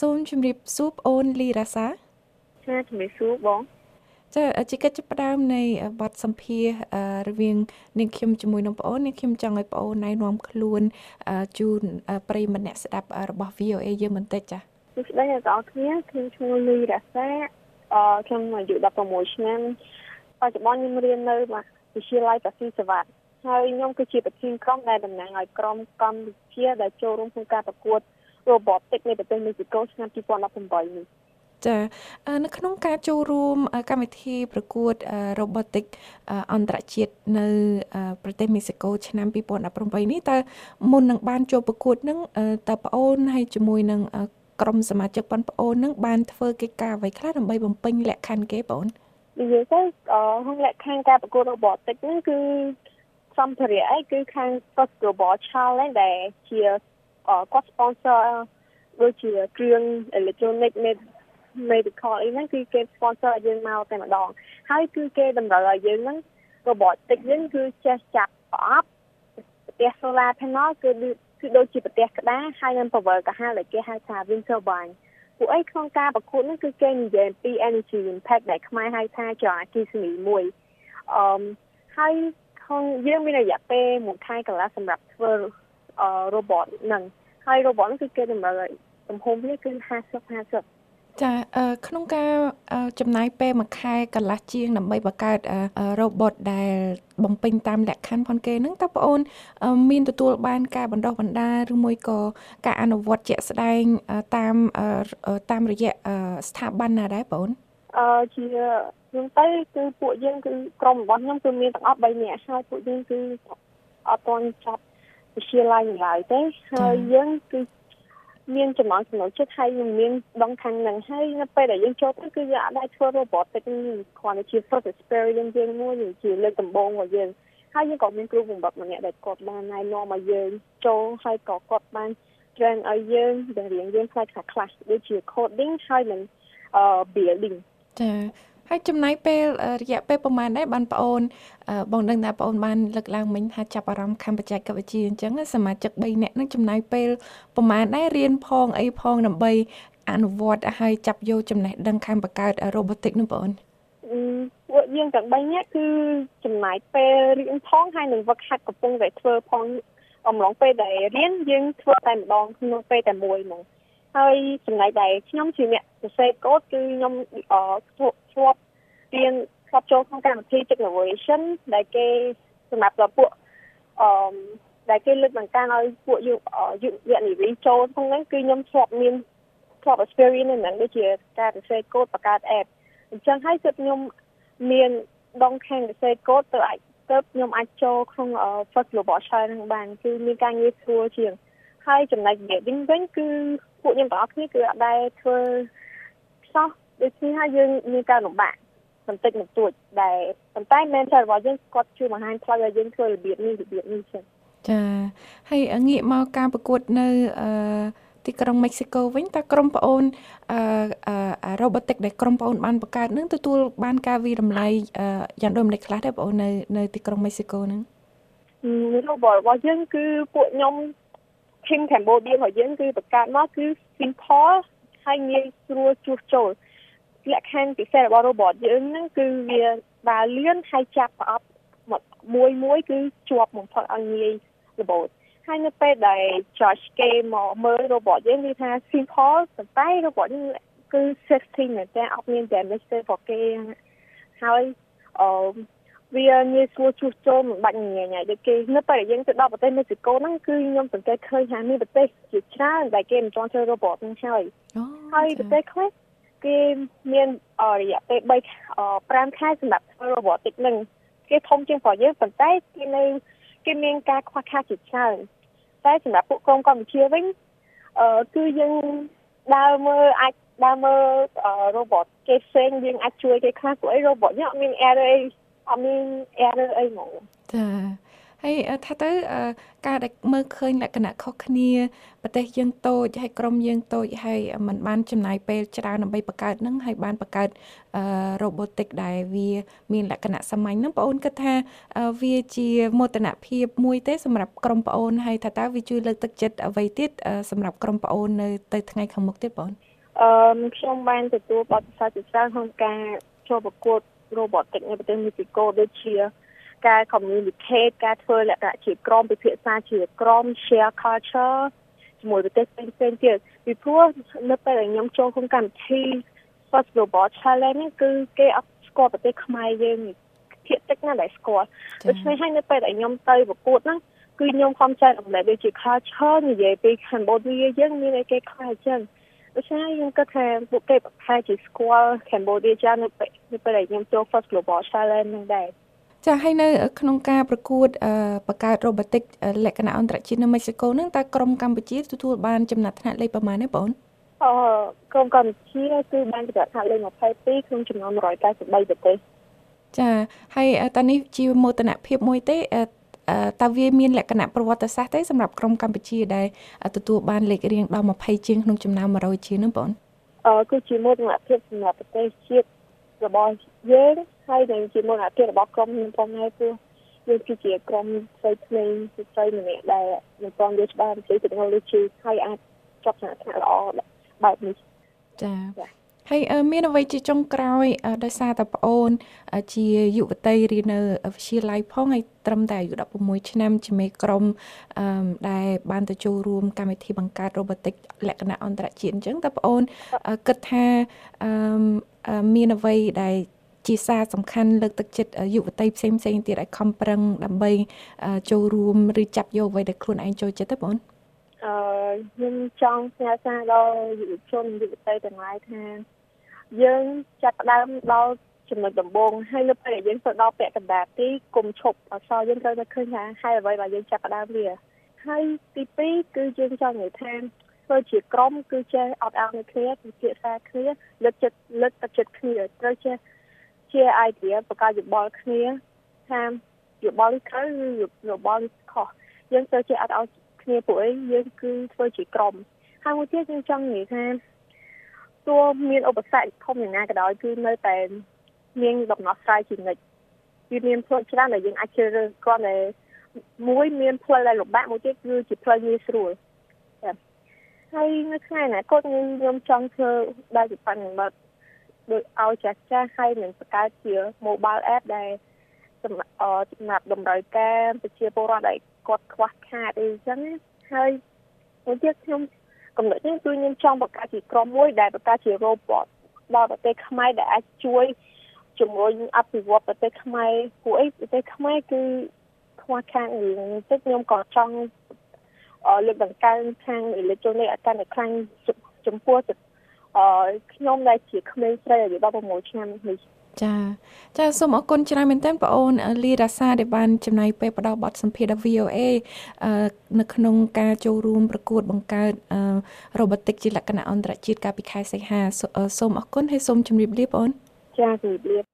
សូមជម្រាបសួរប្អូនលីរ៉ាសាចាជម្រាបសួរបងចាជាកិច្ចចាប់ផ្ដើមនៃបទសម្ភាសរវាងនាងខ្ញុំជាមួយនឹងប្អូននាងខ្ញុំចង់ឲ្យប្អូនណែនាំខ្លួនជូនប្រិយមិត្តអ្នកស្ដាប់របស់ VOA យើងបន្តិចចាសួស្តីអ្នកទាំងអស់គ្នាខ្ញុំឈ្មោះលីរ៉ាសាអឺខ្ញុំអាយុ16ឆ្នាំបច្ចុប្បន្នខ្ញុំរៀននៅវិទ្យាល័យបាស៊ីសវត្តហើយខ្ញុំគឺជាប្រធានក្រុមដែលតំណាងឲ្យក្រុមកម្ពុជាដែលចូលរួមក្នុងការប្រកួត Robotics នៃប្រទេសមេស៊ីកូឆ្នាំ2018នេះចានៅក្នុងការចូលរួមកម្មវិធីប្រកួត robotic អន្តរជាតិនៅប្រទេសមេស៊ីកូឆ្នាំ2018នេះតើមុននឹងបានចូលប្រកួតនឹងតើប្អូនហើយជាមួយនឹងក្រុមសមាជិកបងប្អូននឹងបានធ្វើកិច្ចការអ្វីខ្លះដើម្បីបំពេញលក្ខខណ្ឌគេបងនិយាយទៅក្នុងលក្ខខណ្ឌការប្រកួត robotic ហ្នឹងគឺសម្ភារៈអីគឺខាង First Global Challenge ដែលជា គាត់ sponsor ដូចជាគ្រឿង electronic medical អីហ្នឹងគឺគេ sponsor ឲ្យយើងមកតែម្ដងហើយគឺគេតម្រូវឲ្យយើងហ្នឹង robotic ហ្នឹងគឺចេះចាប់ប្រអប់ផ្ទះ solar panel គឺគឺដូចជាផ្ទះក្តារហើយនឹង power កាហាដែលគេហៅថា wind turbine ពួកអីក្នុងការប្រកួតនេះគឺគេនិយាយពី energy impact ដែលខ្មែរហៅថាចរអគិសនីមួយអឺហើយក្នុងយើងមានរយៈពេល1ខែកន្លះសម្រាប់ធ្វើ robot ហ្នឹងហើយ robot ហ្នឹងគឺគេតម្រូវឲ្យទំហំវាគឺ50 50ចាក្នុងការចំណាយពេលមួយខែកន្លះជាងដើម្បីបង្កើត robot ដែលបំពេញតាមលក្ខខណ្ឌផងគេនឹងតើបងអូនមានទទួលបានការបណ្ដុះបណ្ដាលឬមួយក៏ការអនុវត្តជាក់ស្ដែងតាមតាមរយៈស្ថាប័នណាដែរបងអូនអឺជាខ្ញុំទៅគឺពួកយើងគឺក្រុមរបស់ខ្ញុំគឺមានទាំងអស់3នាក់ហើយពួកយើងគឺអត់ទាន់ចាប់ វិទ្យាល័យឡើយទេហើយយើងគឺមានចំណងចំណុចចិត្តហើយយើងមានដងខាងហ្នឹងហើយនៅពេលដែលយើងចូលទៅគឺយើងអាចធ្វើ robotic គ្រាន់តែជា first experience យើងមួយជាលើកដំបូងរបស់យើងហើយយើងក៏មានគ្រូបង្វឹកម្នាក់ដែលគាត់បានណែនាំឲ្យយើងចូលហើយក៏គាត់បាន train ឲ្យយើងដែលរៀនយើងផ្នែកខ្លះដូចជា coding ហើយនិង building ចា ហើយចំណាយពេលរយៈពេលប្រហែលដែរបានប្អូនបងដឹងថាប្អូនបានលើកឡើងមិញថាចាប់អារម្មណ៍ខាងបច្ចេកវិទ្យាអញ្ចឹងសមាជិក3នាក់នឹងចំណាយពេលប្រហែលដែររៀនផងអីផងដើម្បីអនុវត្តឲ្យចាប់យកចំណេះដឹងខាងបង្កើត robotic នោះបងពួកយើងទាំង3នាក់គឺចំណាយពេលរៀនផងហើយនឹងវឹកហាត់កំពុងតែធ្វើផងអំឡុងពេលដែលរៀនយើងធ្វើតែម្ដងក្នុងពេលតែមួយហ្មងហើយចំណែកដែលខ្ញុំជាអ្នកសរសេរកូដគឺខ្ញុំធ្លាប់រៀនធ្លាប់ចូលក្នុងកម្មវិធី Technovation ដែលគេសម្រាប់ដល់ពួកអឺដែលគេលើកបង្កើនឲ្យពួកយុយុវនារីចូលក្នុងហ្នឹងគឺខ្ញុំធ្លាប់មានធ្លាប់ experience នៅហ្នឹងដូចជាការសរសេរកូដបង្កើត app អញ្ចឹងហើយទើបខ្ញុំមានដងខាងសរសេរកូដទៅអាចទៅខ្ញុំអាចចូលក្នុង First Global Challenge ហ្នឹងបានគឺមានការងារស្រួលជាងហើយចំណែក building វិញគឺពួកខ្ញុំទាំងអស់គ្នាគឺអត់ដែលធ្វើសោះ ដូច្នេះហើយយើងមានការលំបាកបន្តិចបន្តួចដែលប៉ុន្តែ mentor របស់យើងគាត់ជួយបង្ហាញផ្លូវឲ្យយើងធ្វើរបៀបនេះរបៀបនេះចឹងចាហើយងាកមកការប្រកួតនៅអឺទីក្រុងមិចស៊ីកូវិញតើក្រុមប្អូនអឺ robotic ដែលក្រុមប្អូនបានបង្កើតនឹងទទួលបានការវិរំលែកយ៉ាងដូចម្ដេចខ្លះដែរបងអូននៅនៅទីក្រុងមិចស៊ីកូហ្នឹង robot របស់យើងគឺពួកខ្ញុំ team Cambodia របស់យើងគឺបង្កើតមកគឺ simple ហើយងាយស្រួលជួសជុល លក្ខខណ្ឌពិសេសរបស់ robot យើងហ្នឹងគឺវាដើរលឿនហើយចាប់ប្រអប់មួយមួយគឺជាប់បំផុតឲ្យងាយរបូតហើយនៅពេលដែល Josh គេមកមើល robot យើងគឺថា simple ប៉ុន្តែ robot យើងគឺ safety មែនតើអត់មាន damage ទេពួកគេហើយអឺវាងាយស្រួលជួសជុលមិនបាច់ញ៉ៃញ៉ៃដូចគេនៅពេលដែលយើងទៅដល់ប្រទេសមេស៊ីកូហ្នឹងគឺខ្ញុំសង្កេតឃើញថាមានប្រទេសជាច្រើនដែលគេមិនទាន់ធ្វើ robot ហ្នឹងហើយហើយប្រទេសខ្លះ គេមានរយៈពេល3 5ខែសម្រាប់ធ្វើ robotic នឹងគេធំជាងរបស់យើងប៉ុន្តែគេនៅគេមានការខ្វះខាតជាច្រើនតែសម្រាប់ពួកក្រុមកម្ពុជាវិញអឺគឺយើងដើរមើលអាចដើរមើល robot គេផ្សេងយើងអាចជួយគេខ្លះព្រោះអី robot យើងអត់មាន error អីអត់មាន error អីហ្មងចា ហហើយថាទៅការដែលមើលឃើញលក្ខណៈខុសគ្នាប្រទេសយើងតូចហើយក្រុមយើងតូចហើយมันបានចំណាយពេលច្រើនដើម្បីបង្កើតនឹងហើយបានបង្កើត robotic ដែលវាមានលក្ខណៈសាមញ្ញនឹងបងអូនគិតថាវាជាមោទនភាពមួយទេសម្រាប់ក្រុមបងអូនហើយថាតើវាជួយលើកទឹកចិត្តអ្វីទៀតសម្រាប់ក្រុមបងអូននៅទៅថ្ងៃខាងមុខទៀតបងអឺខ្ញុំបានទទួលបទពិសោធន៍ជាច្រើនក្នុងការចូលប្រកួត robotic នៅប្រទេសមេស៊ីកូដូចជា ការ communicate ការធ្វើលក្ខណៈជាក្រុមពិភាក្សាជាក្រុម share culture ជាមួយប្រទេសផ្សេងៗទៀតពីព្រោះនៅពេលដែលខ្ញុំចូលក្នុងកម្មវិធី First Global Challenge នេះគឺគេអត់ស្គាល់ប្រទេសខ្មែរយើងភាគតិចណាស់ដែលស្គាល់ដូច្នេះហើយនៅពេលដែលខ្ញុំទៅប្រកួតហ្នឹងគឺខ្ញុំខំចែករំលែកដូចជា culture និយាយពី Cambodia យើងមានអីគេខ្លះអញ្ចឹងដូច្នេះខ្ញុំគិតថាពួកគេប្រហែលជាស្គាល់ Cambodia ច្រើននៅពេលនៅពេលដែលខ្ញុំចូល First Global Challenge ហ្នឹងដែរ ចាហើយនៅ ក្នុងការប្រកួតបង្កើត robotic លក្ខណៈអន្តរជាតិនៅមេស៊ីកូហ្នឹងតើក្រុមកម្ពុជាទទួលបានចំណាត់ថ្នាក់លេខប្រមាណទេបងអឺក្រុមកម្ពុជាគឺបានចំណាត់ថ្នាក់លេខ22ក្នុងចំនួន193ប្រទេសចាហើយតើនេះជាមោទនភាពមួយទេតើវាមានលក្ខណៈប្រវត្តិសាស្ត្រទេសម្រាប់ក្រុមកម្ពុជាដែលទទួលបានលេខរៀងដល់20ជាងក្នុងចំណោម100ជាងនោះបងអឺគឺជាមោទនភាពសម្រាប់ប្រទេសជាតិ របស់យើងហើយនឹងជាមោទនភាពរបស់ក្រុមខ្ញុំផងដែរព្រោះយើងគឺជាក្រុមស្រីក្មេងស្រីម្នាក់ដែលមិនទាន់យល់ច្បាស់អំពី technology ហើយអាចចប់ថ្នាក់ល្អបែបនេះចា៎ ហើយមានអ្វីជាចុងក្រោយដោយសារតែប្អូន ជាយុវតីរៀននៅវិទ្យាល័យផងហើយត្រឹមតែអាយុ16ឆ្នាំជាមេក្រុមដែលបានទៅចូលរួមកម្មវិធីបង្កើត robotic លក្ខណៈអន្តរជាតិអញ្ចឹងតើប្អូនគិតថាមានអ្វីដែលជាសារសំខាន់លើកទឹកចិត្តយុវតីផ្សេងផ្សេងទៀតឲ្យខំប្រឹងដើម្បីចូលរួមឬចាប់យកអ្វីដែលខ្លួនឯងចូលចិត្តទេបងអឺ ខ្ញុំចង់ផ្ញើសារដល់យុវជនយុវតីទាំងឡាយថាយើងចាប់ផ្ដើមដល់ចំណុចដំបូងហើយនៅពេលដែលយើងទៅដល់ពាក់កណ្ដាលទីគុំឈប់អសយើងត្រូវតែឃើញថាហើយអ្វីដែលយើងចាប់ផ្ដើមវាហើយទី2គឺយើងចង់និយាយថាធ្វើជាក្រុមគឺចេះអត់អោនគ្នាពិភាក្សាគ្នាលើកចិត្តលើកទឹកចិត្តគ្នាត្រូវចេះជា idea បង្កើតយោបល់គ្នាថាយោបល់នេះត្រូវឬយោបល់នេះខុសយើងត្រូវចេះអត់អោន គ្នាពួកឯងយើងគឺធ្វើជាក្រុមហើយមួយទៀតយើងចង់និយាយថាទោះមានឧបសគ្គធំយ៉ាងណាក៏ដោយគឺនៅតែមានដំណោះស្រាយជានិច្ចវាមានផ្លូវច្រើនដែលយើងអាចជ្រើសរើសគ្រាន់តែមួយមានផ្លូវដែលលំបាកមួយទៀតគឺជាផ្លូវងាយស្រួលហើយនៅថ្ងៃណាគាត់ខ្ញុំចង់ធ្វើដែលជាបញ្ហាដូចឲ្យចាស់ចាស់ហើយនឹងបង្កើតជា mobile app ដែលសម្រាប់សម្រាប់តម្រូវការប្រជាពលរដ្ឋដែល គាត់ខ្វះខាតអីចឹងហើយមួយទៀតខ្ញុំកំណត់នេះគឺខ្ញុំចង់បង្កើតជាក្រុមមួយដែលបង្កើតជា robot ដល់ប្រទេសខ្មែរដែលអាចជួយជំរុញអភិវឌ្ឍប្រទេសខ្មែរព្រោះអីប្រទេសខ្មែរគឺខ្វះខាតរឿងទឹកខ្ញុំក៏ចង់លើកដង្កើងខាងអេឡិចត្រូនិកឲ្យកាន់តែខ្លាំងចំពោះអឺខ្ញុំដែលជាក្មេងស្រីអាយុ16ឆ្នាំនេះ ចាចាសូមអរគុណច្រើនមែនទែនបងអូនលីរ៉ាសាដែលបានចំណាយពេលផ្ដល់បទសម្ភាសន៍ដល់ VOA នៅក្នុងការចូលរួមប្រកួតបង្កើត robotic ជាលក្ខណៈអន្តរជាតិកាលពីខែសីហាសូមអរគុណហើយសូមជម្រាបលាបងអូនចាជម្រាបលា